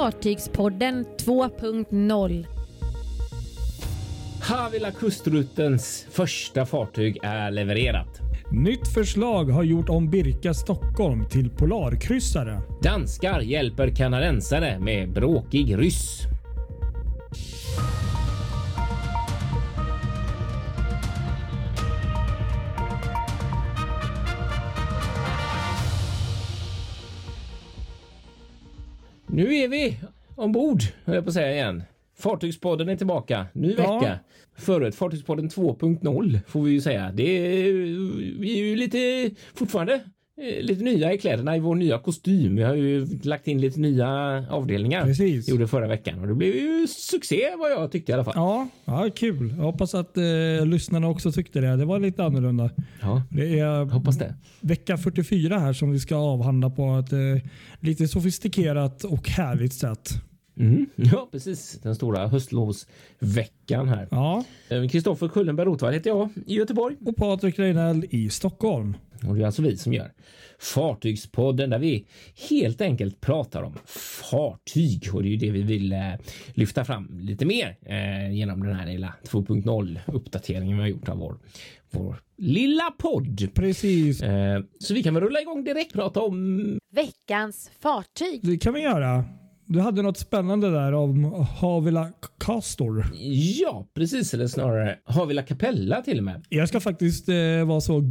Fartygspodden 2.0. Havila kustrutens första fartyg är levererat. Nytt förslag har gjort om Birka Stockholm till polarkryssare. Danskar hjälper kanadensare med bråkig ryss. Vi ombord, höll jag på att säga igen. Fartygspodden är tillbaka. Ny Ja. vecka. Förut Fartygspodden 2.0 får vi ju säga. Det är, vi är ju lite fortfarande lite nya i kläderna i vår nya kostym. Vi har ju lagt in lite nya avdelningar. Precis. Gjorde förra veckan och det blev ju succé vad jag tyckte i alla fall. Ja, ja kul. Jag hoppas att eh, lyssnarna också tyckte det. Det var lite annorlunda. Ja, Det är hoppas det. vecka 44 här som vi ska avhandla på ett eh, lite sofistikerat och härligt sätt. Mm. Ja, precis. Den stora höstlovsveckan här. Ja, Kristoffer Kullenberg Rotvall heter jag i Göteborg. och Patrik Reinell i Stockholm. Och det är alltså vi som gör Fartygspodden där vi helt enkelt pratar om fartyg och det är ju det vi vill eh, lyfta fram lite mer eh, genom den här lilla 2.0 uppdateringen vi har gjort av vår, vår lilla podd. Precis. Eh, så vi kan väl rulla igång direkt prata om Veckans fartyg. Det kan vi göra. Du hade något spännande där om Havila Castor. Ja, precis. Eller snarare Havila Capella till och med. Jag ska faktiskt eh, vara så,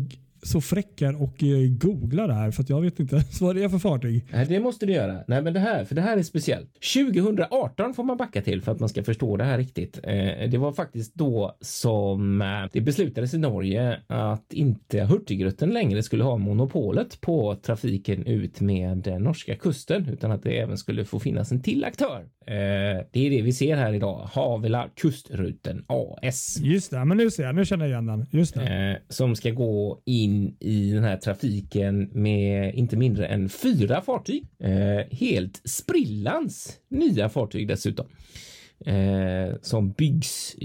så fräck här och eh, googla det här för att jag vet inte vad det är för fartyg. Nej, det måste du göra. Nej, men det här, för det här är speciellt. 2018 får man backa till för att man ska förstå det här riktigt. Eh, det var faktiskt då som eh, det beslutades i Norge att inte Hurtigruten längre skulle ha monopolet på trafiken ut med norska kusten, utan att det även skulle få finnas en till aktör. Det är det vi ser här idag. Havila Kustruten AS. Just det, men nu ser jag. Nu känner jag igen den. Just det. Som ska gå in i den här trafiken med inte mindre än fyra fartyg. Eh, helt sprillans nya fartyg dessutom. Eh, som byggs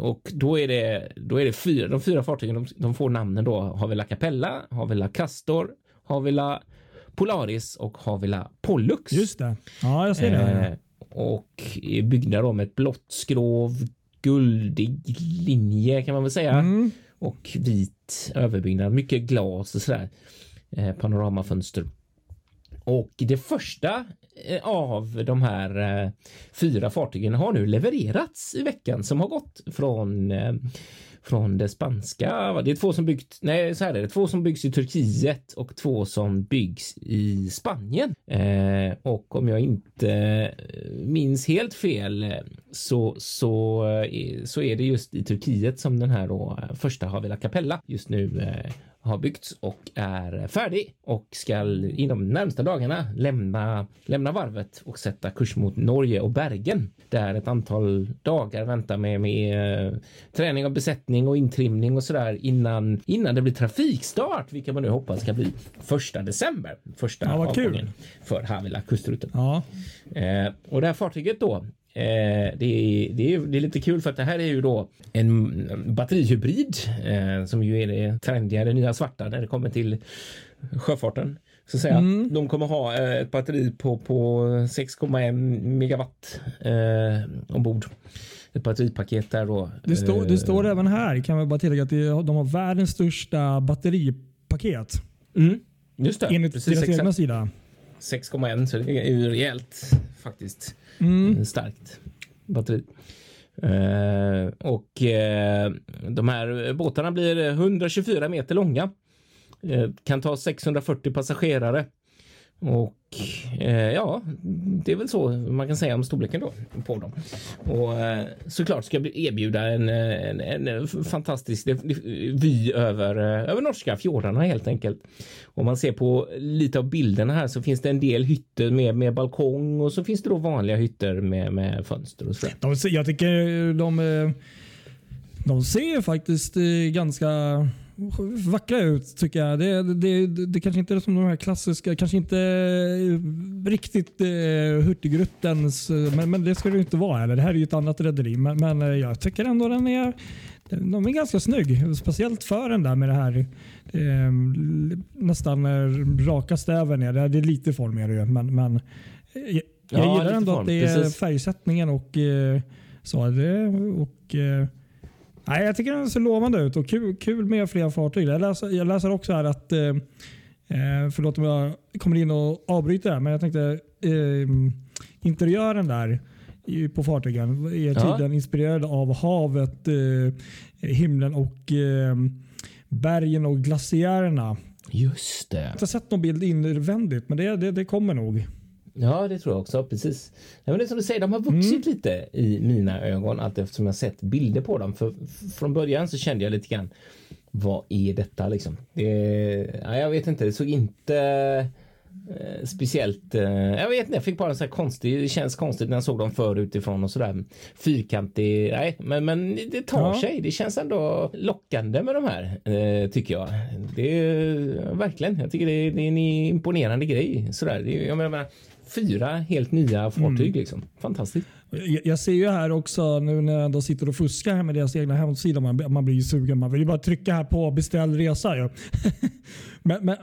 och då är det, då är det fyra, de fyra fartygen de, de får namnen då Havila Capella, Havila Castor, Havila Polaris och Havila Pollux. Just det. Ja, jag ser det. Eh, och byggda då med ett blått skrov, guldig linje kan man väl säga Mm och vit överbyggnad, mycket glas och sådär. Eh, panoramafönster. Och det första Eh, av de här eh, fyra fartygen har nu levererats i veckan som har gått från eh, från det spanska. Det är två som byggt. Nej, så här är det. Två som byggs i Turkiet och två som byggs i Spanien. Eh, och om jag inte eh, minns helt fel så så eh, så är det just i Turkiet som den här då eh, första Havila Capella just nu eh, har byggts och är färdig och ska inom närmsta dagarna lämna, lämna varvet och sätta kurs mot Norge och Bergen där ett antal dagar väntar med, med eh, träning och besättning och intrimning och sådär innan, innan det blir trafikstart, vilket man nu hoppas ska bli första december. Första Ja, avgången för Havila kustruten. Ja. Eh, och det här fartyget då, eh, det, är, det, är, det är lite kul för att det här är ju då en batterihybrid eh, som ju är det trendiga, det nya svarta när det kommer till sjöfarten. Så att säga. Mm. De kommer ha eh, ett batteri på, på 6,1 megawatt eh, ombord. Ett batteripaket där då. Det, står, det Eh, står även här, kan vi bara tillägga, att de har världens största batteripaket. Mm, just det. Enligt Precis, deras egna sida. 6,1 så det är ju rejält faktiskt. Mm. Eh, starkt batteri. Eh, och eh, de här båtarna blir 124 meter långa. Eh, kan ta 640 passagerare. Och eh, ja, det är väl så man kan säga om storleken då på dem. Och eh, såklart ska jag erbjuda eh, en, en, en fantastisk vy över, eh, över norska fjordarna helt enkelt. Om man ser på lite av bilderna här så finns det en del hytter med, med balkong och så finns det då vanliga hytter med, med fönster och så. De, jag tycker de, eh, de ser faktiskt ganska vackra ut tycker jag. Det, det, det, det kanske inte är som de här klassiska, kanske inte eh, riktigt eh, Hurtigruttens, eh, men, men det ska det ju inte vara. Eller det här är ju ett annat rederi. Men, men eh, jag tycker ändå den är, de är ganska snygg. Speciellt för den där med det här eh, nästan raka stäven. Det är lite formigare ju, men, men eh, jag Ja, gillar ändå form, att det är precis. färgsättningen och eh, så. Det, och, eh, nej, jag tycker den ser lovande ut och kul, kul med fler fartyg. Jag läser, jag läser också här att, eh, eh, förlåt om jag kommer in och avbryter här, men jag tänkte eh, interiören där på fartygen är Ja. tydligen inspirerad av havet, eh, himlen och eh, bergen och glaciärerna. Just det. Jag har inte sett någon bild invändigt, men det, det, det kommer nog. Ja, det tror jag också. Precis. Nej, men det är som du säger, de har vuxit Mm. lite i mina ögon allt eftersom jag sett bilder på dem. För från början så kände jag lite grann, vad är detta liksom? Det, ja, jag vet inte, det såg inte eh, speciellt. Eh, jag vet inte, jag fick bara en sån här konstig, det känns konstigt när jag såg dem förr utifrån och sådär fyrkantig. Nej, men, men det tar Ja. sig. Det känns ändå lockande med de här eh, tycker jag. Det är verkligen. Jag tycker det är, det är en imponerande grej sådär. Det jag menar, fyra helt nya fartyg liksom. Fantastiskt. Jag, jag ser ju här också nu när jag ändå sitter och fuskar här med deras egna hemsida. Man, man blir ju sugen. Man vill ju bara trycka här på beställ resa. Ja. men, men,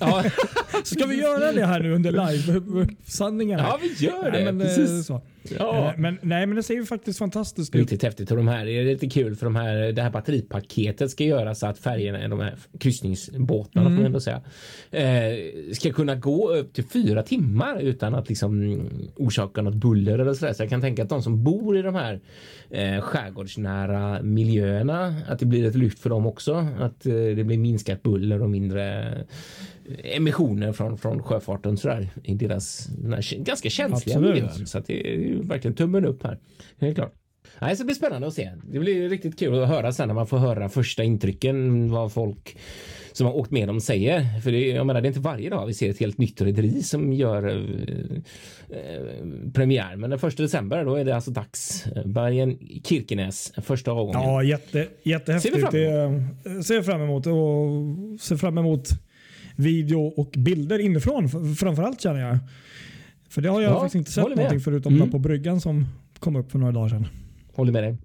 Ja, ska vi göra det här nu under live-sanningen? ja vi gör det. Nej, men, eh, Precis. så. Ja. Eh, Men, nej, men det ser ju faktiskt fantastiskt ut. Riktigt häftigt och de här är lite kul för de här, det här batteripaketet ska göra så att färgerna, de här kryssningsbåtarna får man ändå säga, eh, ska kunna gå upp till fyra timmar utan att liksom mm, orsaka något buller eller sådär. Så jag kan tänka att de som bor i de här eh, skärgårdsnära miljöerna, att det blir ett lyft för dem också. Att eh, det blir minskat buller och mindre emissioner från, från sjöfarten sådär i deras ganska känsliga Absolut. miljön. Så det är verkligen tummen upp här. Helt klart. Nej, så det blir spännande att se. Det blir riktigt kul att höra sen när man får höra första intrycken vad folk som har åkt med dem säger. För det, jag menar, det är inte varje dag vi ser ett helt nytt rederi som gör eh, eh, premiär. Men den första december då är det alltså dags. Bergen Kirkenes, första avgången. Ja, jätte, jättehäftigt. Ser vi fram Det eh, ser fram emot och ser fram emot video och bilder inifrån framförallt känner jag. För det har jag Ja, faktiskt inte sett med. någonting förutom Mm. på bryggan som kom upp för några dagar sedan. Håller med dig.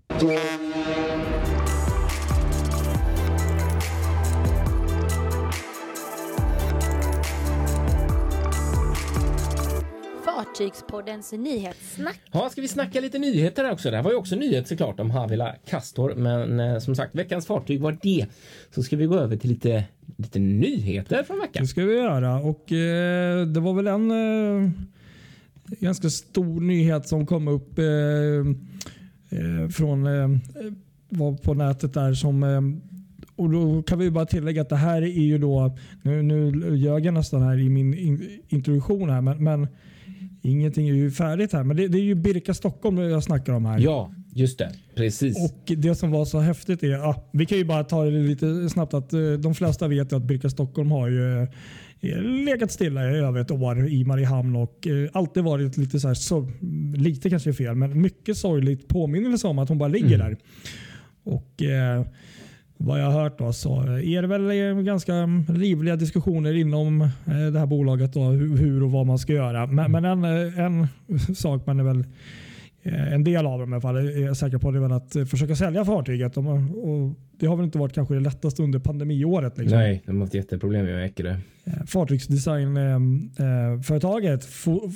Fartygspoddens nyhetssnack. Ja, ska vi snacka lite nyheter också? Det här var ju också nyhet såklart om Havila Castor, men eh, som sagt veckans fartyg var det. Så ska vi gå över till lite, lite nyheter från veckan. Det ska vi göra. Och eh, Det var väl en eh, ganska stor nyhet som kom upp eh, eh, från eh, var på nätet där som eh, och då kan vi ju bara tillägga att det här är ju då, nu, nu ljög jag nästan här i min in, introduktion här, men, men ingenting är ju färdigt här. Men det, det är ju Birka Stockholm jag snackar om här. Ja, just det. Precis. Och Det som var så häftigt är, ja, vi kan ju bara ta det lite snabbt, att eh, de flesta vet ju att Birka Stockholm har ju eh, legat stilla i över ett år i Mariehamn och eh, alltid varit lite så här, så, lite kanske är fel, men mycket sorgligt påminnelse om att hon bara ligger där. Och eh, vad jag har hört då så är det väl eh, ganska livliga diskussioner inom eh, det här bolaget då, hur, och vad man ska göra. Men, men en, eh, en sak man är väl en del av dem i alla fall är jag säker på det är väl att försöka sälja fartyget. Och det har väl inte varit kanske det lättaste under pandemiåret. Liksom. Nej, de har haft jätteproblem med Eckerö. Fartygsdesignföretaget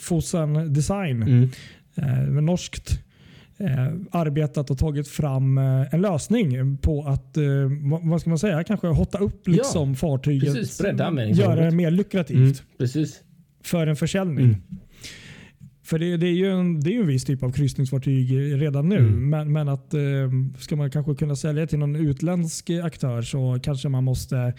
Fosen Design, Mm. norskt, arbetat och tagit fram eh, en lösning på att, eh, vad, ska man säga, kanske hotta upp liksom fartyget. precis, bredda användningsområdet. Göra det mer lukrativt Mm. Precis. för en försäljning. Mm. För det, det är ju en, det är ju en viss typ av kryssningsfartyg redan nu. Mm. Men, men att eh, ska man kanske kunna sälja till någon utländsk aktör så kanske man måste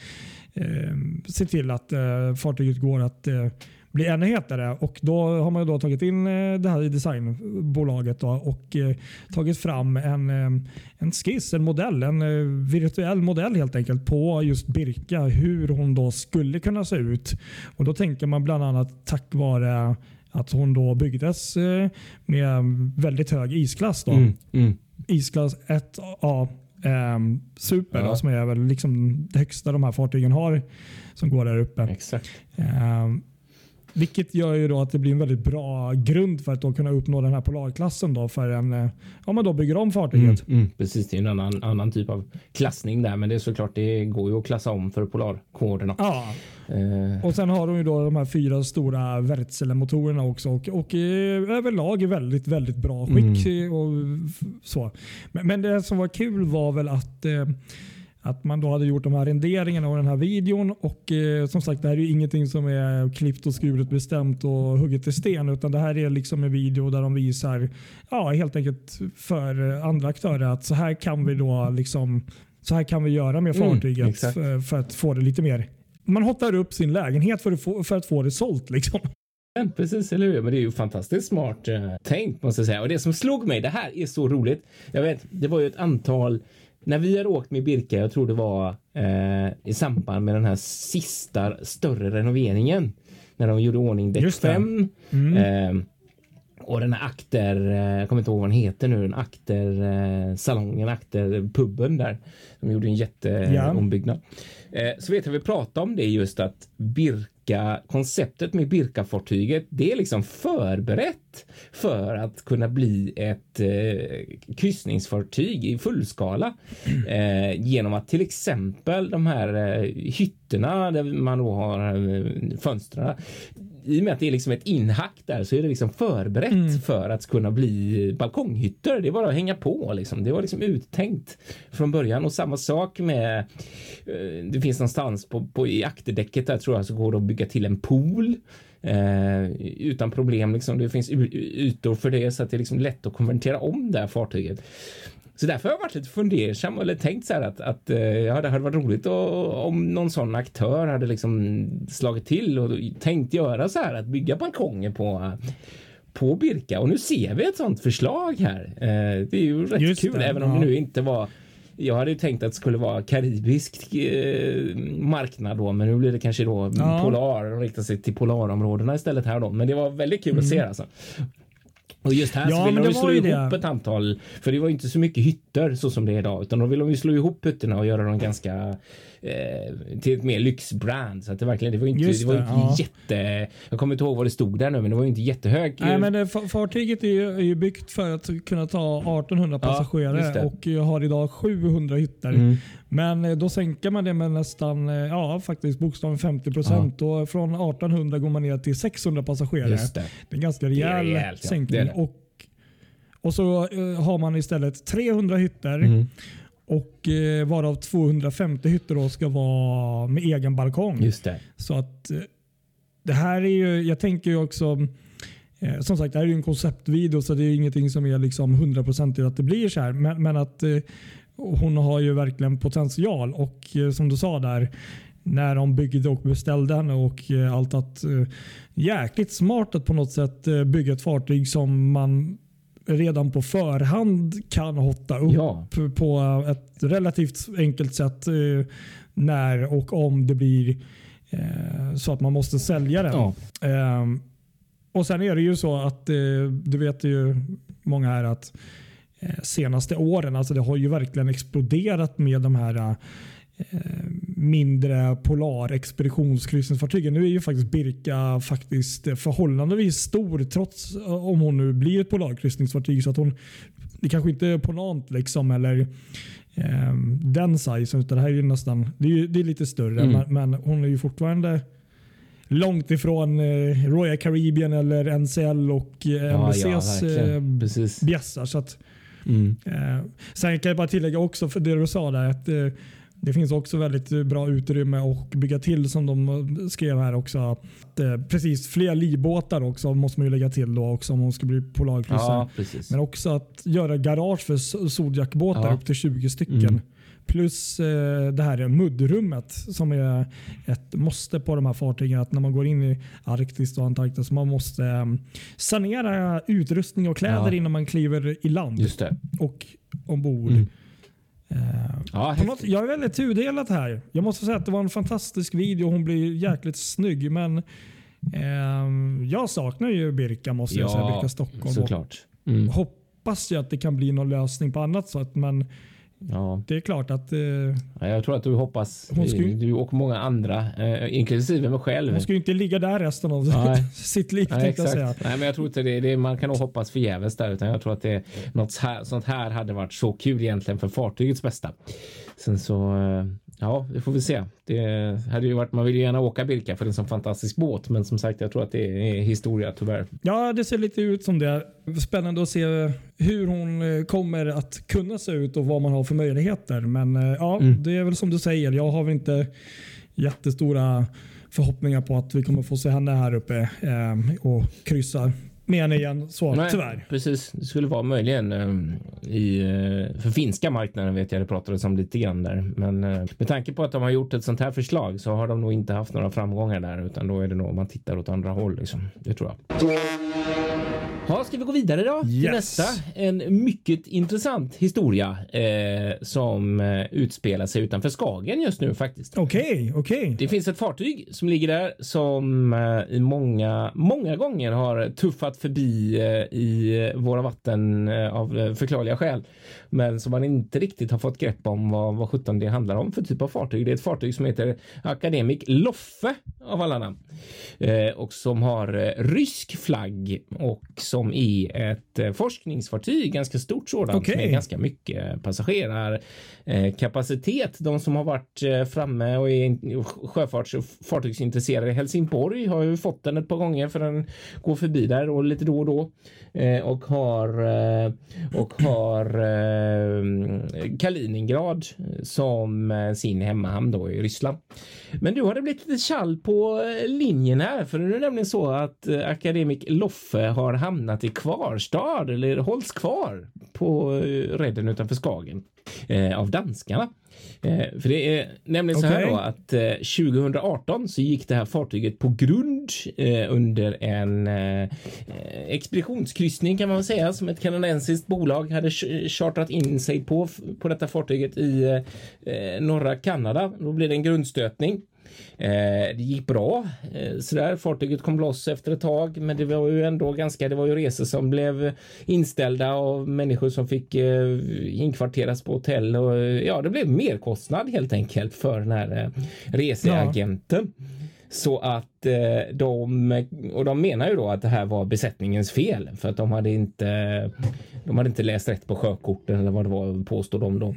eh, se till att eh, fartyget går att eh, bli ännu hetare. Och då har man då tagit in eh, det här i designbolaget då, och eh, tagit fram en, eh, en skiss, en modell, en virtuell modell helt enkelt på just Birka. Hur hon då skulle kunna se ut. Och Då tänker man bland annat tack vare att hon då byggdes med väldigt hög isklass. Då. Mm. Mm. Isklass 1A ehm, Super Ja. då, som är väl liksom det högsta de här fartygen har som går där uppe. Exakt. Ehm, Vilket gör ju då att det blir en väldigt bra grund för att då kunna uppnå den här polarklassen då för en, eh, om man då bygger om fartyget. Mm, mm, precis, det är en annan, annan typ av klassning där, men det är såklart, det går ju att klassa om för polarkoderna. Ja. Eh, Och sen har de ju då de här fyra stora Wärtsilä-motorerna också och, och eh, överlag i väldigt, väldigt bra skick. Mm. Och så. Men, men det som var kul var väl att eh, att man då hade gjort de här renderingarna och den här videon. Och eh, som sagt, det här är ju ingenting som är klippt och skuret bestämt och hugget i sten. Utan det här är liksom en video där de visar ja, helt enkelt för andra aktörer att så här kan vi då liksom så här kan vi göra med Mm, fartyget exakt. för, för att få det lite mer man hotar upp sin lägenhet för att få, för att få det sålt. Liksom. Ja, precis, eller hur? Men det är ju fantastiskt smart eh, tänkt måste jag säga. Och det som slog mig, det här är så roligt. Jag vet, det var ju ett antal när vi hade åkt med Birka, jag tror det var eh, i samband med den här sista större renoveringen när de gjorde ordning däck Just det. 5. Eh, och den här akter, eh, jag kommer inte ihåg vad den heter nu, den akter eh, salongen, akter puben där. De gjorde en Ja. jätteombyggnad. Eh, så vet jag vi pratade om det just att Birka, konceptet med Birka-fartyget, det är liksom förberett för att kunna bli ett eh, kryssningsfartyg i fullskala. Eh, genom att till exempel de här eh, hytterna där man då har eh, fönstren i och med att det är liksom ett inhack där så är det liksom förberett för att kunna bli balkonghytter. Det är bara att hänga på liksom. Det var liksom uttänkt från början och samma sak med eh, det finns någonstans på, på i akterdäcket där tror jag så går det att bygga till en pool. Eh, utan problem liksom. Det finns ytor för det så att det är liksom lätt att konvertera om det här fartyget. Så därför har jag varit lite fundersam eller tänkt så här att, att eh, ja, det hade varit roligt och, om någon sån aktör hade liksom slagit till och tänkt göra så här att bygga balkonger på på Birka och nu ser vi ett sånt förslag här. Eh, det är ju rätt Just kul det, även om ja. det nu inte var jag hade ju tänkt att det skulle vara karibisk eh, marknad då, men nu blir det kanske då Ja. polar och rikta sig till polarområdena istället här då. Men det var väldigt kul att se alltså. Och just här. Ja, så vill men de det slå ihop det. ett antal, för det var ju inte så mycket hytter så som det är idag, utan de ju slå ihop hytterna och göra dem ganska eh, till ett mer lyxbrand. Så att det verkligen, det var inte, Just det var det, inte ja. jätte, jag kommer inte ihåg vad det stod där nu, men det var ju inte jättehög. Nej, men det, fa- fartyget är ju, är ju byggt för att kunna ta 1800 just det. passagerare och eh, har idag 700 hytter. Mm. Men eh, då sänker man det med nästan, eh, ja faktiskt bokstavligen 50 procent. Och från 1800 går man ner till 600 passagerare. Just det. Det är en ganska rejäl rejält, ja. sänkning. Det är det. Och, och så eh, har man istället 300 hytter Mm. och eh, varav 250 hytter då ska vara med egen balkong. Just det. Så att det här är ju, jag tänker ju också, eh, som sagt det här är ju en konceptvideo så det är ingenting som är liksom 100% att det blir så här. Men, men att eh, hon har ju verkligen potential och eh, som du sa där, när de byggde och beställde henne och eh, allt att eh, jäkligt smart att på något sätt bygga ett fartyg som man redan på förhand kan hotta upp Ja. på ett relativt enkelt sätt när och om det blir så att man måste sälja den. Ja. Ehm, och Sen är det ju så att det vet ju många här att senaste åren, alltså det har ju verkligen exploderat med de här eh, mindre polar expeditionskryssningsfartygen. Nu är ju faktiskt Birka faktiskt eh, förhållandevis stor trots eh, om hon nu blir ett polarkryssningsfartyg. Så att hon, det kanske inte är Ponant liksom eller eh, den sizen utan det här är ju nästan det är, det är lite större. Mm. Men, men hon är ju fortfarande långt ifrån eh, Royal Caribbean eller NCL och eh, Ja, ja, MVCs eh, bjässar. Så att, Mm. Eh, sen kan jag bara tillägga också för det du sa där att eh, det finns också väldigt eh, bra utrymme att bygga till som de skrev här också. Att, precis, fler livbåtar också måste man ju lägga till då också om hon ska bli polarkryssare. Ja. Men också att göra garage för s- Zodiac-båtar Ja. upp till 20 stycken. Mm. Plus eh, det här muddrummet som är ett måste på de här fartygen. Att när man går in i Arktis och Antarktis man måste eh, sanera utrustning och kläder Ja. innan man kliver i land och ombord. Mm. Eh, Ja, något, jag är väldigt tudelat här. Jag måste säga att det var en fantastisk video. Hon blir jäkligt snygg. Men ehm, jag saknar ju Birka måste jag säga. Ja, Birka Stockholm. Såklart. Mm. hoppas ju att det kan bli någon lösning på annat sätt. Men Ja. Det är klart att eh, Ja, Jag tror att du hoppas, ju- du och många andra, eh, inklusive mig själv. hon ska ju inte ligga där resten av Nej. sitt liv. Nej, jag säga. exakt. Nej, men jag tror inte det, det. Man kan nog hoppas förgäves där, utan jag tror att det något här, sånt här hade varit så kul egentligen för fartygets bästa. Sen så, eh, ja, det får vi se. Det hade ju varit. Man vill ju gärna åka Birka för det är en sån fantastisk båt, men som sagt, jag tror att det är historia tyvärr. Ja, det ser lite ut som det. Spännande att se hur hon eh, kommer att kunna se ut och vad man har för möjligheter. Men eh, ja, Mm. det är väl som du säger. Jag har väl inte jättestora förhoppningar på att vi kommer få se henne här uppe eh, och kryssa med henne igen. Så Nej, tyvärr. Precis, det skulle vara möjligen eh, i eh, för finska marknaden vet jag det pratades om lite grann där. Men eh, med tanke på att de har gjort ett sånt här förslag så har de nog inte haft några framgångar där utan då är det nog man tittar åt andra håll liksom. Det tror jag. Ja, ska vi gå vidare då till Yes. nästa? En mycket intressant historia eh, som eh, utspelar sig utanför Skagen just nu faktiskt. Okej, okej. Det finns ett fartyg som ligger där som eh, i många, många gånger har tuffat förbi eh, i våra vatten eh, av eh, förklarliga skäl. Men som man inte riktigt har fått grepp om vad, vad sjutton det handlar om för typ av fartyg. Det är ett fartyg som heter Akademik Loffe av alla namn. Och som har rysk flagg och som är ett eh, forskningsfartyg, ganska stort sådant Okej. med ganska mycket passagerarkapacitet. De som har varit eh, framme och är sjöfarts och fartygsintresserade i Helsingborg har ju fått den ett par gånger för den går förbi där och lite då och då eh, och har eh, och har eh, Kaliningrad som eh, sin hemmahamn då i Ryssland. Men du har det blivit lite kall på eh, linjen här för nu är det nämligen så att eh, akademik Loffe har hamnat i Kvarstad eller hålls kvar på eh, redden utanför Skagen eh, av danskarna. Eh, för det är nämligen så här då att eh, 2018 så gick det här fartyget på grund eh, under en eh, expeditionskryssning kan man säga som ett kanadensiskt bolag hade ch- chartrat in sig på på detta fartyget i norra Kanada. Då blev det en grundstötning. Eh, det gick bra eh, sådär. Fartyget kom loss efter ett tag, men det var ju ändå ganska. Det var ju resor som blev inställda och människor som fick eh, inkvarteras på hotell och ja, det blev merkostnad helt enkelt för den här reseagenten. Så att Eh, de, och de menar ju då att det här var besättningens fel för att de hade inte, de hade inte läst rätt på sjökorten eller vad det var påstår de då.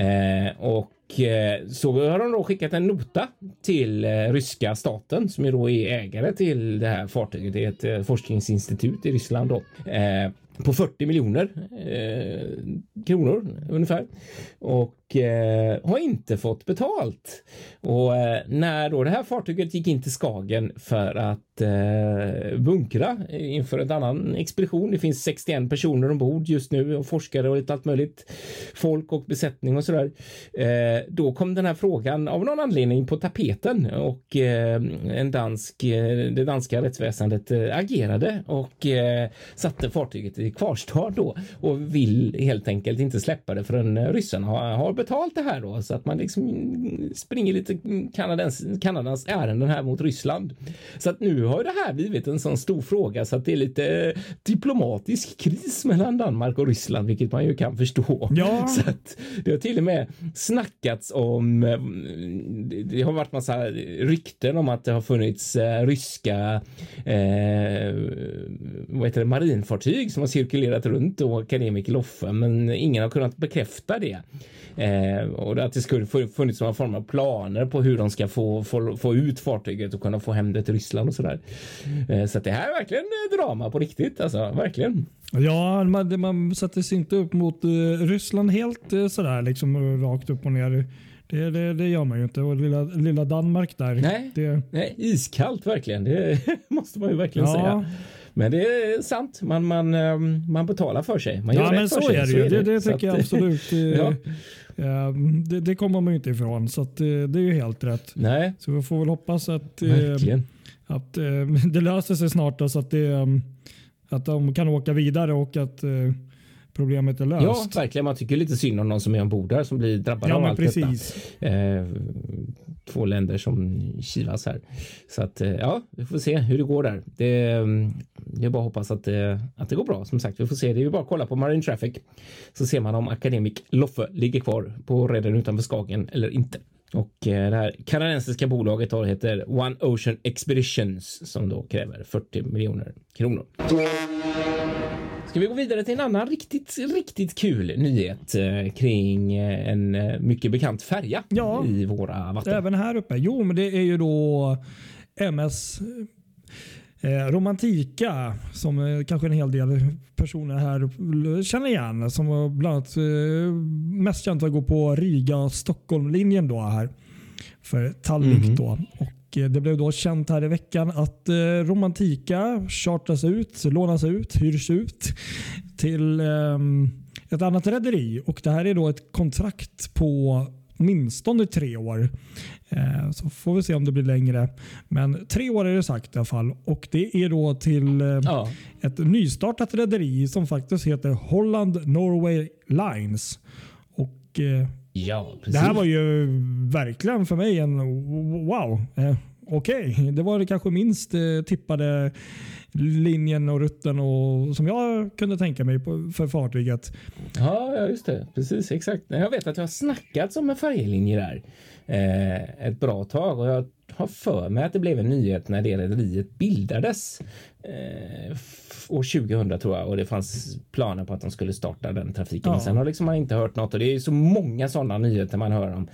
Eh, och eh, så har de då skickat en nota till eh, ryska staten som ju då är ägare till det här fartyget. Det är ett forskningsinstitut i Ryssland då. Eh, på 40 miljoner eh, kronor ungefär och eh, har inte fått betalt. Och eh, när då det här fartyget gick in till Skagen för att eh, bunkra inför en annan expedition. Det finns 61 personer ombord just nu och forskare och lite allt möjligt folk och besättning och sådär. Eh, då kom den här frågan av någon anledning på tapeten och eh, en dansk, eh, det danska rättsväsendet eh, agerade och eh, satte fartyget i kvarstad då och vill helt enkelt inte släppa det förrän eh, ryssarna har, har betalt det här då så att man liksom springer lite Kanadens, Kanadas ärenden här mot Ryssland. Så att nu har det här blivit en sån stor fråga så att det är lite eh, diplomatisk kris mellan Danmark och Ryssland, vilket man ju kan förstå. Ja. Så att det har till och med snackats om. eh, det- har varit massa rykten om att det har funnits eh, ryska eh, vad heter det, marinfartyg som har cirkulerat runt och akademik Loffe, men ingen har kunnat bekräfta det. Eh, och att det skulle fu- funnits några former av planer på hur de ska få, få, få ut fartyget och kunna få hem det till Ryssland och sådär. Eh, så att det här är verkligen eh, drama på riktigt, alltså verkligen. Ja, man, man sätter sig inte upp mot eh, Ryssland helt eh, sådär liksom rakt upp och ner. Det, det, det gör man ju inte. Och lilla, lilla Danmark där. Nej. Det, Nej, iskallt verkligen. Det måste man ju verkligen Ja. säga. Men det är sant. Man, man, ehm, man betalar för sig. Man ja, men så sig. är det ju. Det, det Så tycker jag att- absolut. eh, Ja. Eh, det, det kommer man ju inte ifrån. Så eh, det är ju helt rätt. Nej, Så vi får väl hoppas att, eh, verkligen. att eh, det löser sig snart. då, Så att, det, eh, att de kan åka vidare och att problemet är löst. Ja, verkligen. Man tycker lite synd om någon som är ombord där som blir drabbad Ja, av allt precis. detta. Eh, två länder som kivas här. Så att eh, ja, vi får se hur det går där. Det, mm, jag är bara hoppas att det, att det går bra. Som sagt, vi får se. Det är ju bara att kolla på Marine Traffic så ser man om Academic Loffe ligger kvar på redden utanför Skagen eller inte. Och eh, det här kanadensiska bolaget då heter One Ocean Expeditions som då kräver 40 miljoner kronor. Ska vi gå vidare till en annan riktigt, riktigt kul nyhet eh, kring eh, en mycket bekant färja ja, i våra vatten? Även här uppe. Jo, men det är ju då MS Eh, Romantika som eh, kanske en hel del personer här känner igen. Som bland annat eh, mest känt att gå på Riga-Stockholm-linjen då här för Tallink. Mm. Då. Och eh, det blev då känt här i veckan att eh, Romantika chartras ut, lånas ut, hyrs ut till ehm, ett annat rederi. Och det här är då ett kontrakt på åtminstone tre år. Eh, så får vi se om det blir längre. Men tre år är det sagt i alla fall. Och det är då till eh, ja. ett nystartat rederi som faktiskt heter Holland Norway Lines. Och eh, ja, Det här var ju verkligen för mig en wow. Okej, okay. det var det kanske minst tippade linjen och rutten och, som jag kunde tänka mig på, för fartyget. Ja, just det. Precis, exakt. Jag vet att jag har snackat om en färjelinje där eh, ett bra tag och jag har för mig att det blev en nyhet när det rederiet bildades eh, år 2000 tror jag och det fanns planer på att de skulle starta den trafiken. Ja. Sen har liksom man inte hört något och det är så många sådana nyheter man hör om.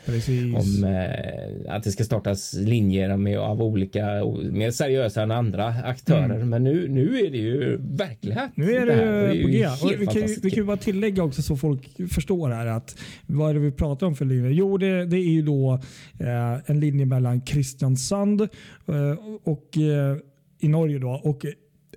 Om eh, att det ska startas linjer med, av olika mer seriösa än andra aktörer. Mm. Men nu, nu är det ju verklighet. Nu är det, det, det är på G. Vi kan, vi kan bara tillägga också så folk förstår här att vad är det vi pratar om för linje? Jo, det, det är ju då eh, en linje mellan Kristiansand eh, och eh, i Norge då och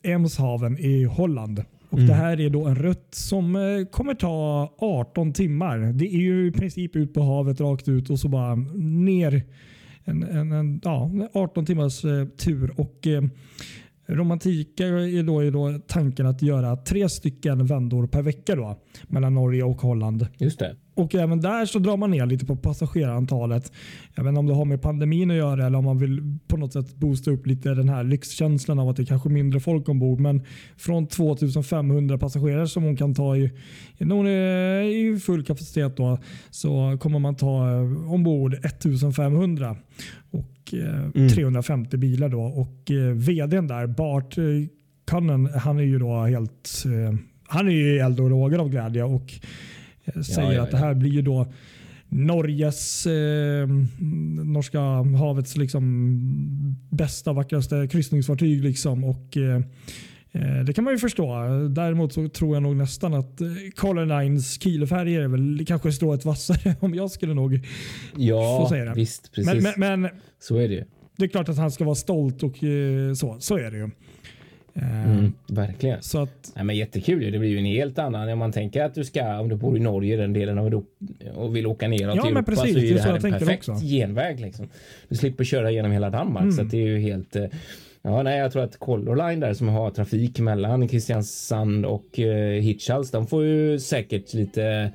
Emshaven i Holland. Och mm. Det här är då en rutt som eh, kommer ta 18 timmar. Det är ju i princip ut på havet rakt ut och så bara ner en, en, en ja, 18 timmars eh, tur. Och eh, Romantika är då, är då tanken att göra tre stycken vändor per vecka då, mellan Norge och Holland. Just det. Och även där så drar man ner lite på passagerarantalet. Jag vet inte om det har med pandemin att göra eller om man vill på något sätt boosta upp lite den här lyxkänslan av att det är kanske är mindre folk ombord. Men från 2500 passagerare som hon kan ta i, när hon är i full kapacitet då, så kommer man ta eh, ombord 1500 och eh, mm. 350 bilar. Då. Och eh, vdn där, Bart eh, Cullen, han är ju då helt han är ju eld och lågor av glädje. Och säger ja, ja, att det här blir ju då Norges, eh, norska havets liksom bästa, vackraste kryssningsfartyg. Liksom. Och, eh, det kan man ju förstå. Däremot så tror jag nog nästan att eh, Color Lines Kielfärger är väl kanske strået vassare om jag skulle nog ja, få säga det. Visst, precis. Men, men, men, så är det ju. Det är klart att han ska vara stolt och eh, så. Så är det ju. Mm, verkligen. Så att, Nej, men jättekul. Det blir ju en helt annan. Om man tänker att du ska, om du bor i Norge, den delen av Europa och vill åka neråt ja, till Europa precis, så är det, här en perfekt också. genväg. Liksom. Du slipper köra genom hela Danmark mm. så det är ju helt eh, Ja, nej, jag tror att Color Line där som har trafik mellan Kristiansand och eh, Hitchhals, de får ju säkert lite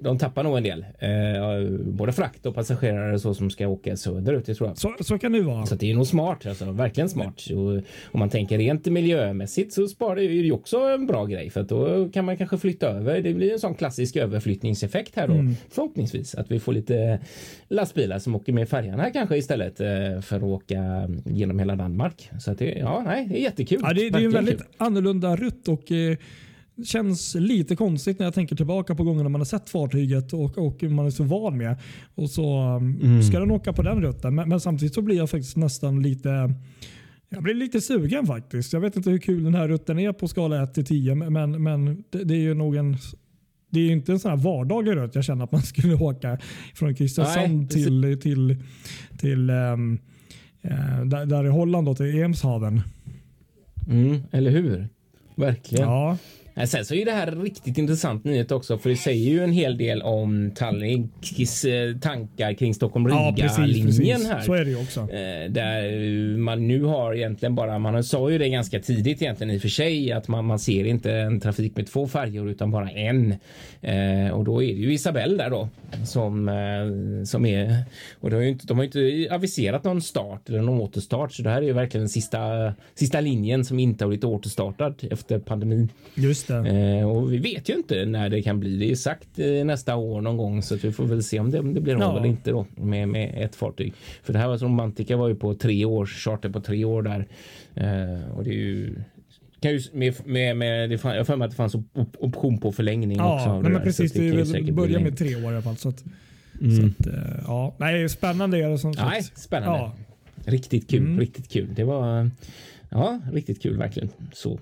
de tappar nog en del. Eh, både frakt och passagerare så som ska åka söderut. tror jag. Så, så kan det vara. Så det är nog smart. Alltså, verkligen smart. Och, om man tänker rent miljömässigt så sparar det ju också en bra grej för att då kan man kanske flytta över. Det blir en sån klassisk överflyttningseffekt här då. Mm. Förhoppningsvis att vi får lite lastbilar som åker med färjan här kanske istället eh, för att åka genom hela Danmark. Så att det, ja, nej, det är jättekul. Ja, det, det är en väldigt kul. annorlunda rutt och eh, känns lite konstigt när jag tänker tillbaka på gångerna man har sett fartyget och, och man är så van med. Och så um, mm. ska den åka på den rutten. Men, men, samtidigt så blir jag faktiskt nästan lite jag blir lite sugen faktiskt. Jag vet inte hur kul den här rutten är på skala 1 till 10 men, men det, det är ju nog en det är inte en sån här vardaglig rutt jag känner att man skulle åka från Kristiansand till, till, till um, uh, där, där i Holland då, till Emshaven. Mm, eller hur? Verkligen. Ja. Men Sen så är det här riktigt intressant nyhet också för det säger ju en hel del om Tallinks eh, tankar kring Ja, Stockholm-Riga-linjen precis. här. Så är det ju också. Eh, Där man nu har egentligen bara, man sa ju det ganska tidigt egentligen i och för sig att man, man ser inte en trafik med två färjor utan bara en. Eh, och då är det ju Isabelle där då som, eh, som är, och det har ju inte, de har ju inte aviserat någon start eller någon återstart så det här är ju verkligen den sista, sista linjen som inte har blivit återstartad efter pandemin. Just. Eh, och vi vet ju inte när det kan bli. Det är sagt eh, nästa år någon gång så att vi får väl se om det, om det blir av Ja. eller inte då med, med ett fartyg. För det här var Romantica var ju på tre års charter på tre år där eh, och det är ju kan ju med, med, med det, fan- jag har att det fanns op, option på förlängning också. Ja, nej, det men precis. det säkert bli börjar med tre år i alla fall. Så att, Mm. så att, eh, ja. Nej, spännande är det som Nej, spännande. Ja. Riktigt kul, Mm. riktigt kul. Det var ja, riktigt kul verkligen. Så.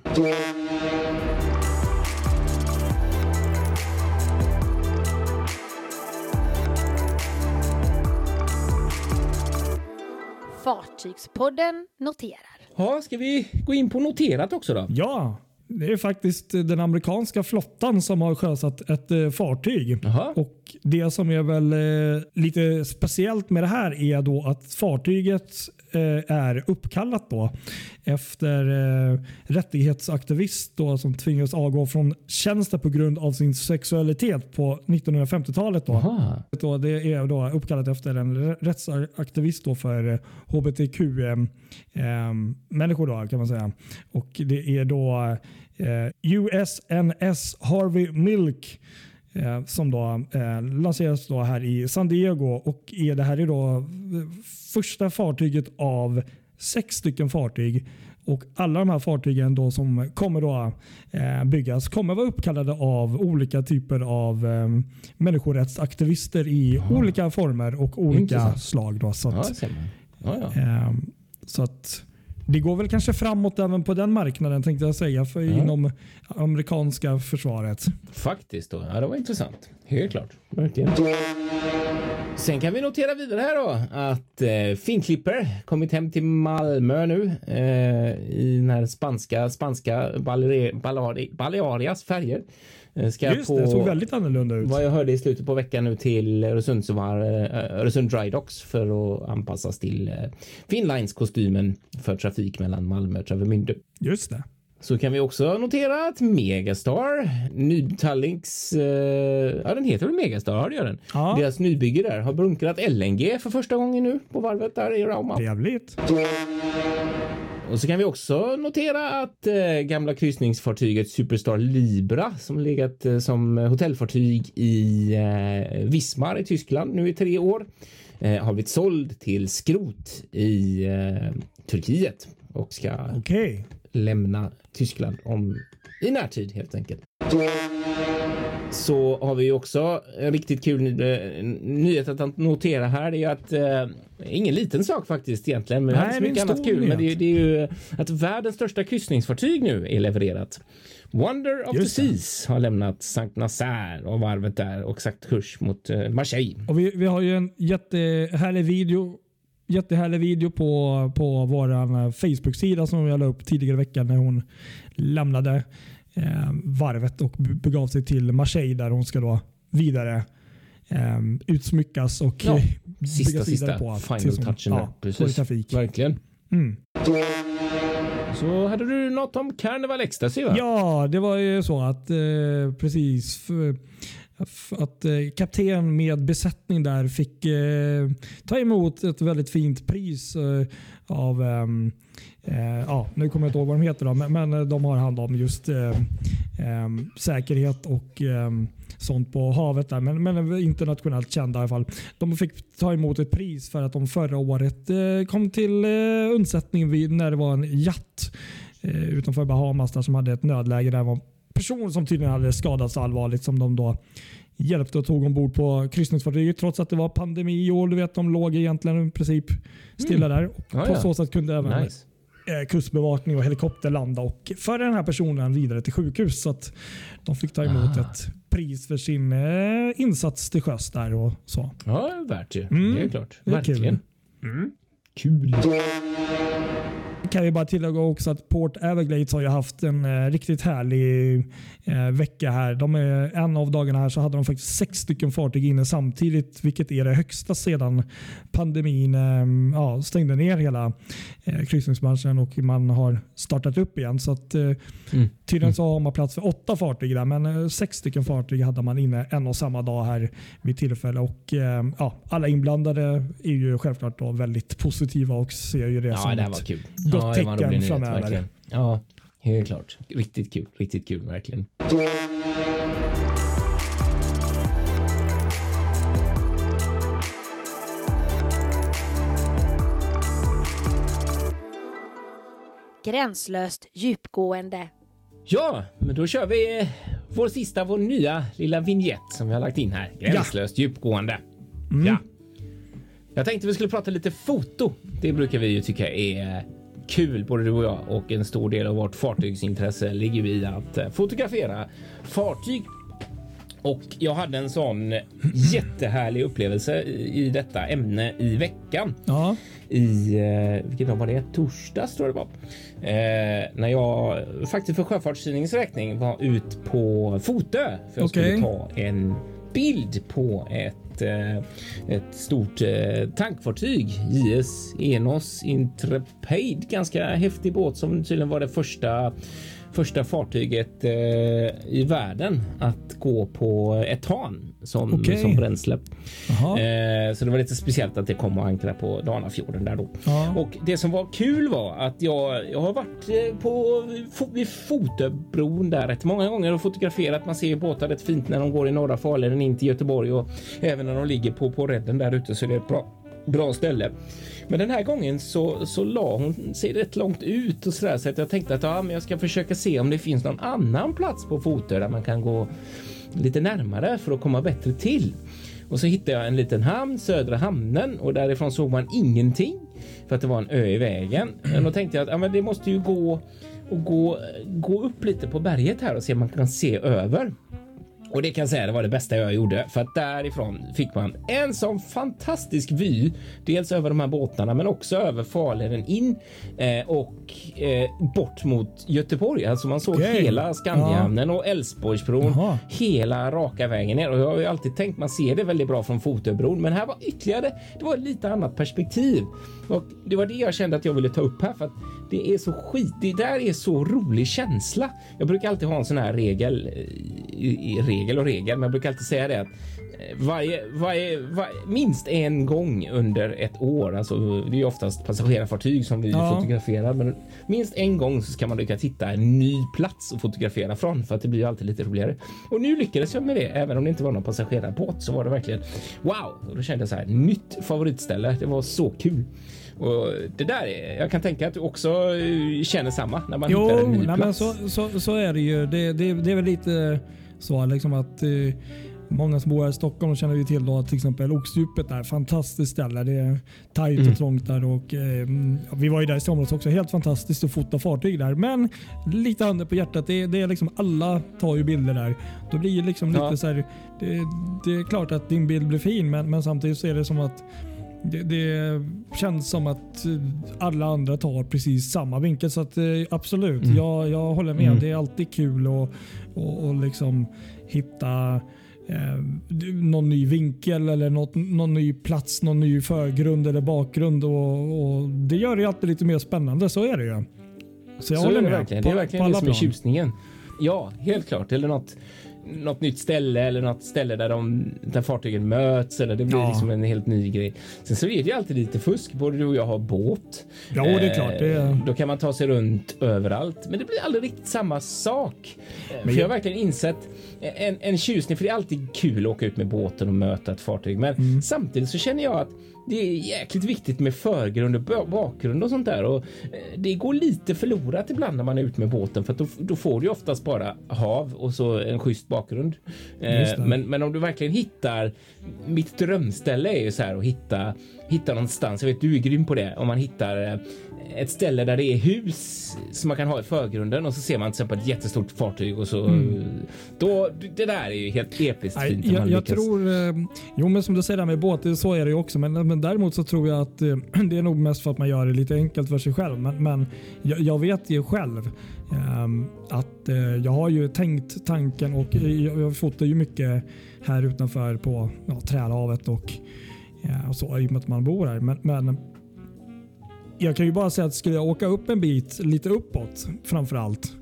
Fartygspodden noterar. Ja, ska vi gå in på noterat också då? Ja, det är faktiskt den amerikanska flottan som har sjösatt ett eh, fartyg. Jaha. Och Det som är väl eh, lite speciellt med det här är då att fartyget är uppkallat då efter eh, rättighetsaktivist då som tvingades avgå från tjänsten på grund av sin sexualitet på 1950-talet. Då. Jaha. Då, det är då uppkallat efter en rättsaktivist då för eh, hbtq-människor då kan man säga. Och det är då eh, USNS Harvey Milk eh, som då eh, lanseras då här i San Diego och är det här är då eh, första fartyget av sex stycken fartyg och alla de här fartygen då som kommer då, eh, byggas kommer vara uppkallade av olika typer av eh, människorättsaktivister i olika former och olika Intressant. slag. Då, så att. Ja, så att det går väl kanske framåt även på den marknaden tänkte jag säga för Ja. inom amerikanska försvaret. Faktiskt då. Ja, det var intressant. Helt klart. Verkligen. Sen kan vi notera vidare här då att eh, Finklipper kommit hem till Malmö nu eh, i den här spanska, spanska Baleari- Baleari- Balearias färger. Eh, ska Just på, det, såg väldigt annorlunda ut. vad jag hörde i slutet på veckan nu till Öresundsvar, eh, Öresund Dry Docks för att anpassas till eh, Finnlines-kostymen för trafik mellan Malmö och Travemünde. Just det. Så kan vi också notera att Megastar, Nydtallinks, eh, ja den heter väl Megastar, har det gör den. Ja. Deras nybygge där har bunkrat LNG för första gången nu på varvet där i Rauma. Trevligt. Och så kan vi också notera att eh, gamla kryssningsfartyget Superstar Libra som legat eh, som hotellfartyg i eh, Wismar i Tyskland nu i tre år eh, har blivit såld till skrot i eh, Turkiet och ska Okej. lämna Tyskland om i närtid helt enkelt. Så har vi också en riktigt kul eh, nyhet att notera här. Det är ju att eh, ingen liten sak faktiskt egentligen, men Nej, hade så det är mycket annat kul. Men det, är- det är ju att världens största kryssningsfartyg nu är levererat. Wonder of Just the. Seas har lämnat Saint Nazaire och varvet där och sagt kurs mot eh, Marseille. Och vi, vi har ju en jättehärlig video Jättehärlig video på, på vår Facebook-sida som jag la upp tidigare i veckan när hon lämnade eh, varvet och be- begav sig till Marseille där hon ska då vidare eh, utsmyckas och Ja, Sista, byggas vidare sista på final tills hon- touchen ja, på Precis. trafik. Verkligen. Mm. Så hade du något om Carnival Ecstasy va? Ja, det var ju så att eh, precis för, att eh, kapten med besättning där fick eh, ta emot ett väldigt fint pris eh, av ehm, eh, ja, nu kommer jag inte ihåg vad de heter då, men, men de har hand om just eh, ehm, säkerhet och ehm, sånt på havet där, men, men internationellt kända i alla fall. De fick ta emot ett pris för att de förra året eh, kom till eh, undsättning vid, när det var en jatt eh, utanför Bahamas där som hade ett nödläge. Där var en person som tydligen hade skadats allvarligt som de då hjälpte och tog ombord på kryssningsfartyget trots att det var pandemi och du vet de låg egentligen i princip stilla där. Och Ja, på ja. så sätt kunde även Nice. Eh, kustbevakning och helikopter landa och föra den här personen vidare till sjukhus. Så att de fick ta emot Ah. ett pris för sin eh, insats till sjöss där och så. Ja, värt ju. Mm. Det är klart. Det är kul. Kul kan vi bara tillägga också att Port Everglades har ju haft en eh, riktigt härlig eh, vecka här. De är, en av dagarna här så hade de faktiskt sex stycken fartyg inne samtidigt, vilket är det högsta sedan pandemin eh, ja, stängde ner hela eh, kryssningsbranschen och man har startat upp igen. Så att, eh, Mm. Tydligen så har man plats för åtta fartyg där, men eh, sex stycken fartyg hade man inne en och samma dag här vid tillfälle. Och, eh, ja, alla inblandade är ju självklart då väldigt positiva och ser ju det Ja, som det här ett var kul. gott ja, var tecken nyhet, framöver. verkligen. Ja, helt klart. Riktigt kul. Riktigt kul, verkligen. Gränslöst djupgående. Ja, men då kör vi eh, vår sista, vår nya lilla vignett som vi har lagt in här. Gränslöst djupgående. Ja. Jag tänkte vi skulle prata lite foto. Det brukar vi ju tycka är kul, både du och jag och en stor del av vårt fartygsintresse ligger i att eh, fotografera fartyg. Och jag hade en sån jättehärlig upplevelse i detta ämne i veckan Ja, i, eh, vilken dag var det? Torsdags tror jag det var. Eh, när jag faktiskt för Sjöfartstidningens räkning var ut på Fotö för jag Okej. skulle ta en bild på ett, eh, ett stort eh, tankfartyg. JS Enos Intrepid. Ganska häftig båt som tydligen var det första första fartyget eh, i världen att gå på etan som, Okej. som bränsle. Eh, så det var lite speciellt att det kom och ankra på Danafjorden där då. Ja. Och det som var kul var att jag, jag har varit eh, på vid Fotöbron där rätt många gånger och fotograferat. Man ser ju båtar rätt fint när de går i norra farleden in till Göteborg och även när de ligger på, på redden där ute så det är ett bra, bra ställe. Men den här gången så, så la hon sig rätt långt ut och så där så att jag tänkte att ja, men jag ska försöka se om det finns någon annan plats på Fotö där man kan gå lite närmare för att komma bättre till. Och så hittade jag en liten hamn, Södra hamnen och därifrån såg man ingenting för att det var en ö i vägen. Men då tänkte jag att ja, men det måste ju gå och gå, gå upp lite på berget här och se om man kan se över. Och det kan jag säga, det var det bästa jag gjorde för att därifrån fick man en sån fantastisk vy. Dels över de här båtarna, men också över farleden in eh, och eh, bort mot Göteborg. Alltså man såg Okej. hela Skandiahamnen och Älvsborgsbron Jaha. hela raka vägen ner och jag har ju alltid tänkt man ser det väldigt bra från Fotöbron, men här var ytterligare. Det var ett lite annat perspektiv och det var det jag kände att jag ville ta upp här för att det är så skit. Det där är så rolig känsla. Jag brukar alltid ha en sån här regel eh, i, i regel och regel, men jag brukar alltid säga det att varje, varje, varje, minst en gång under ett år, alltså det är oftast passagerarfartyg som vi Ja. fotograferar, men minst en gång så ska man lyckas hitta en ny plats att fotografera från för att det blir alltid lite roligare. Och nu lyckades jag med det, även om det inte var någon passagerarbåt så var det verkligen wow. Och då kände jag så här nytt favoritställe. Det var så kul. Och det där är, jag kan tänka att du också eh, känner samma när man hittar Jo, en ny nej, plats. så, så, så är det ju. Det, det, det är väl lite så liksom att eh, många som bor här i Stockholm känner ju till då att till exempel Oxdjupet är ett fantastiskt ställe. Det är tajt Mm. och trångt där och eh, vi var ju där i somras också. Helt fantastiskt att fota fartyg där. Men lite handen på hjärtat, det, det är liksom alla tar ju bilder där. Då blir det liksom Ja. lite så här. Det, det är klart att din bild blir fin, men, men samtidigt så är det som att det, det känns som att alla andra tar precis samma vinkel. Så att, eh, absolut, Mm. jag, jag håller med. Mm. Det är alltid kul att och, och liksom hitta eh, någon ny vinkel eller något, någon ny plats, någon ny förgrund eller bakgrund. Och, och Det gör det alltid lite mer spännande. Så är det ju. Så jag så håller det med. verkligen. på, det är verkligen på det alla som är tjusningen. Ja, helt klart. Eller något, något nytt ställe eller något ställe där, de, där fartygen möts eller det blir Ja. liksom en helt ny grej. Sen så är det ju alltid lite fusk. Både du och jag har båt. Ja, det är klart. Det är... Eh, Då kan man ta sig runt överallt, men det blir aldrig riktigt samma sak. Eh, För Men- jag har verkligen insett en, en tjusning, för det är alltid kul att åka ut med båten och möta ett fartyg. Men Mm. samtidigt så känner jag att det är jäkligt viktigt med förgrund och ba- bakgrund och sånt där. Och eh, det går lite förlorat ibland när man är ute med båten för att då, då får du oftast bara hav och så en schysst bakgrund. Eh. Men, men om du verkligen hittar mitt drömställe är ju så här att hitta hitta någonstans. Jag vet du är grym på det. Om man hittar eh, ett ställe där det är hus som man kan ha i förgrunden och så ser man till exempel ett jättestort fartyg och så. Mm. Då, det där är ju helt episkt Nej, fint. jag, jag tror, eh, jo men som du säger där med båt, så är det ju också. Men, men däremot så tror jag att eh, det är nog mest för att man gör det lite enkelt för sig själv. Men, men jag, jag vet ju själv ehm, att eh, jag har ju tänkt tanken och jag, jag fotar ju mycket här utanför på ja, Trälhavet och, och så i och med att man bor här. Men, men jag kan ju bara säga att skulle jag åka upp en bit lite uppåt framför allt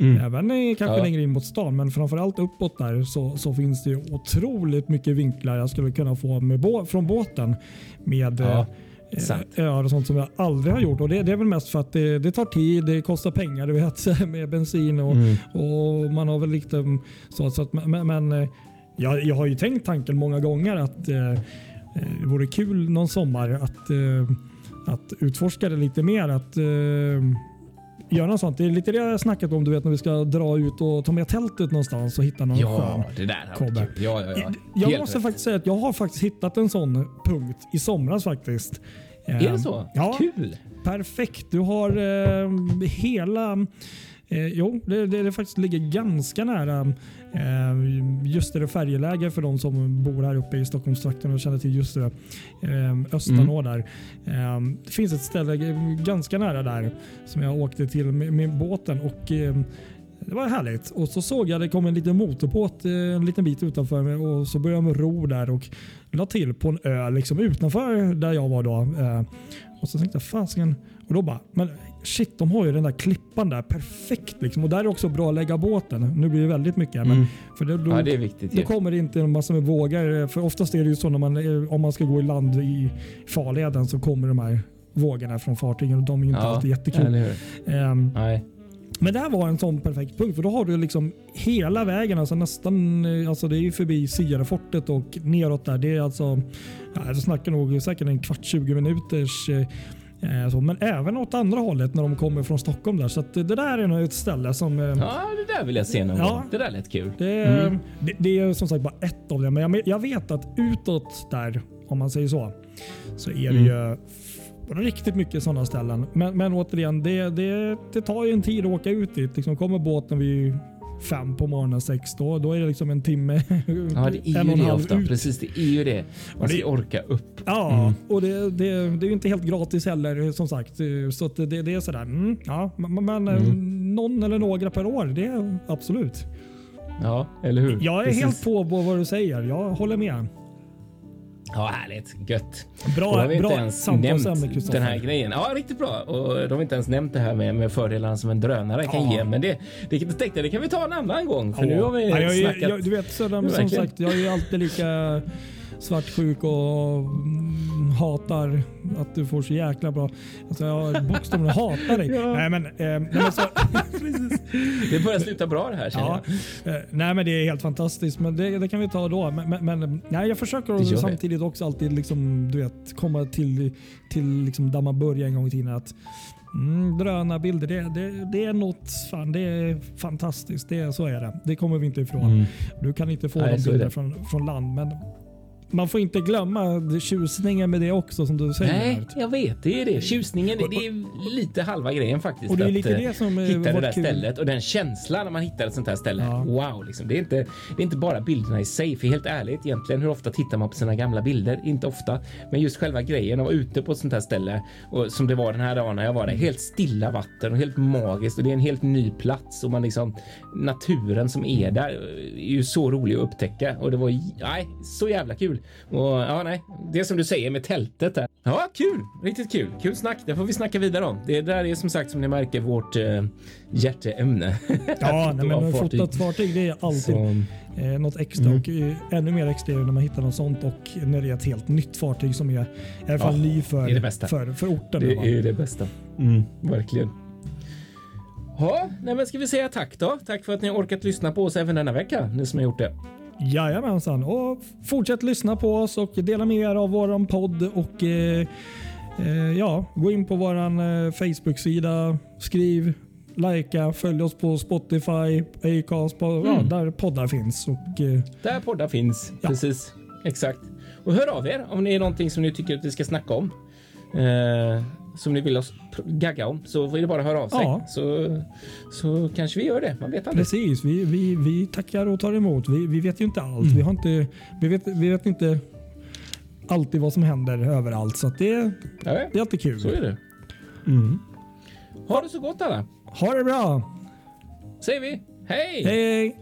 Mm. Även kanske Ja. längre in mot stan, men framförallt uppåt där så, så finns det ju otroligt mycket vinklar jag skulle kunna få med bå från båten med Ja, eh, sant. öar och sånt som jag aldrig har gjort. Och Det, det är väl mest för att det, det tar tid, det kostar pengar du vet, med bensin och, Mm. och man har väl lite så. så att, men men eh, jag, jag har ju tänkt tanken många gånger att eh, eh, det vore kul någon sommar att, eh, att utforska det lite mer. Att eh, göra något sånt. Det är lite det jag snackat om du vet när vi ska dra ut och ta med tältet någonstans och hitta någon Ja, skön. det där hade varit Kobbe. kul. Ja, ja, ja. Jag Helt måste rätt. faktiskt säga att jag har faktiskt hittat en sån punkt i somras faktiskt. Är Ehm, det så? Ja, Kul! perfekt. Du har eh, hela... Eh, jo, det, det, det faktiskt ligger ganska nära eh, just det färjeläge för de som bor här uppe i Stockholmstrakten och känner till just det. Eh, Östanå där. Eh, det finns ett ställe ganska nära där som jag åkte till med, med båten och eh, det var härligt. Och så såg jag det kom en liten motorbåt eh, en liten bit utanför mig och så började jag ro där och la till på en ö liksom utanför där jag var då. Eh, och så tänkte jag fasiken. Och då bara, men shit de har ju den där klippan där perfekt liksom. Och där är också bra att lägga båten. Nu blir det väldigt mycket. Men Mm. för det, då, Ja, det är viktigt. då ju. kommer det inte en massa med vågor. För oftast är det ju så när man, eh, om man ska gå i land i farleden så kommer de här vågorna från fartygen och de är ju inte Ja, alltid jättekul. Ehm, Nej. men det här var en sån perfekt punkt för då har du liksom hela vägen, alltså nästan, eh, alltså det är ju förbi Sierrafortet och neråt där. Det är alltså, ja, jag snackar nog säkert en kvart, 20 minuters eh, så, men även åt andra hållet när de kommer från Stockholm där. Så det, där är nog ett ställe som eh, Ja, det där vill jag se någon Ja. gång. Det där lät kul. det, är- Mm. det, det är som sagt bara ett av dem. Men jag, jag vet att utåt där, om man säger så, så är det Mm. ju riktigt mycket sådana ställen. Men, men återigen, det, det, det tar ju en tid att åka ut dit. Liksom kommer båten vid fem på morgonen, sex, då, då är det liksom en timme. Ja, det är ju en det ofta. ut. Precis, det är ju det. Man ska det- orka upp. Ja, Mm. och det, det, det är ju inte helt gratis heller som sagt. Så att det, det är sådär. Mm, ja, men men Mm. någon eller några per år, det är absolut. Ja, eller hur? Jag är Precis. helt på vad du säger. Jag håller med. Ja, härligt. Gött. Bra, har vi inte bra ens nämnt den här grejen. Ja, riktigt bra. Och de har inte ens nämnt det här med, med fördelarna som en drönare kan Ja. ge. Men det, det tänkte jag, det kan vi ta en annan gång. För nu har vi Ja, jag, snackat. jag, du vet, de, Ja, som sagt, jag är ju alltid lika svartsjuk och mm, hatar att du får så jäkla bra... Alltså jag bokstavligen hatar dig. Ja. Nej, men, eh, nej, men så, Det börjar sluta bra det här känner ja, jag. eh, nej men det är helt fantastiskt. Men det, det kan vi ta då. Men, men, nej, jag försöker Det samtidigt också alltid liksom, du vet, komma till, till liksom där man började en gång i tiden. Att, Mm, drönarbilder, det, det, det är något, fan, det är fantastiskt. Det, så är det. Det kommer vi inte ifrån. Mm. Du kan inte få Nej, de så är bilder det. från, från land. Men man får inte glömma tjusningen med det också som du säger. Nej, jag vet. Det är det. Tjusningen, det, det är lite halva grejen faktiskt. Och det är att, lite eh, det som eh, hitta det där kul. stället och den känslan när man hittar ett sånt här ställe. Ja. Wow, liksom. det, är inte, det är inte bara bilderna i sig. För helt ärligt, egentligen hur ofta tittar man på sina gamla bilder? Inte ofta, men just själva grejen att vara ute på ett sånt här ställe och som det var den här dagen när jag var där. Helt stilla vatten och helt magiskt och det är en helt ny plats och man liksom naturen som är där är ju så rolig att upptäcka och det var nej, så jävla kul. Och ja, nej, det som du säger med tältet där. Ja, kul, riktigt kul. Kul snack. Det får vi snacka vidare om. Det där är som sagt som ni märker vårt eh, hjärteämne. Ja, nej, men fartyg. fotat fartyg det är alltid Så, eh, något extra. Mm. Och eh, ännu mer extra när man hittar något sånt och när det är ett helt nytt fartyg som är i alla fall Ja, ny för, det det bästa. för, för orten. det är ju det bästa. Mm, verkligen. Ja, nej, men ska vi säga tack då? Tack för att ni har orkat lyssna på oss även denna vecka, ni som har gjort det. Jajamensan. Och fortsätt lyssna på oss och dela med er av våran podd och eh, eh, ja, gå in på våran eh, Facebook-sida. Skriv, likea, följ oss på Spotify, Acast, på, ja, Mm. där poddar finns. Och, eh, Där poddar finns. Ja. Precis. Exakt. Och hör av er om det är någonting som ni tycker att vi ska snacka om. Som ni vill oss gagga om så är det bara att höra av sig. Ja. Så, så kanske vi gör det. Man vet aldrig. Precis, vi, vi, vi tackar och tar emot. Vi, vi vet ju inte allt. Mm. Vi, har inte, vi, vet, vi vet inte alltid vad som händer överallt. Så det, Ja, det är alltid kul. så är det. Mm. Ha det så gott alla. Ha det bra! Säger vi. Hej! hej.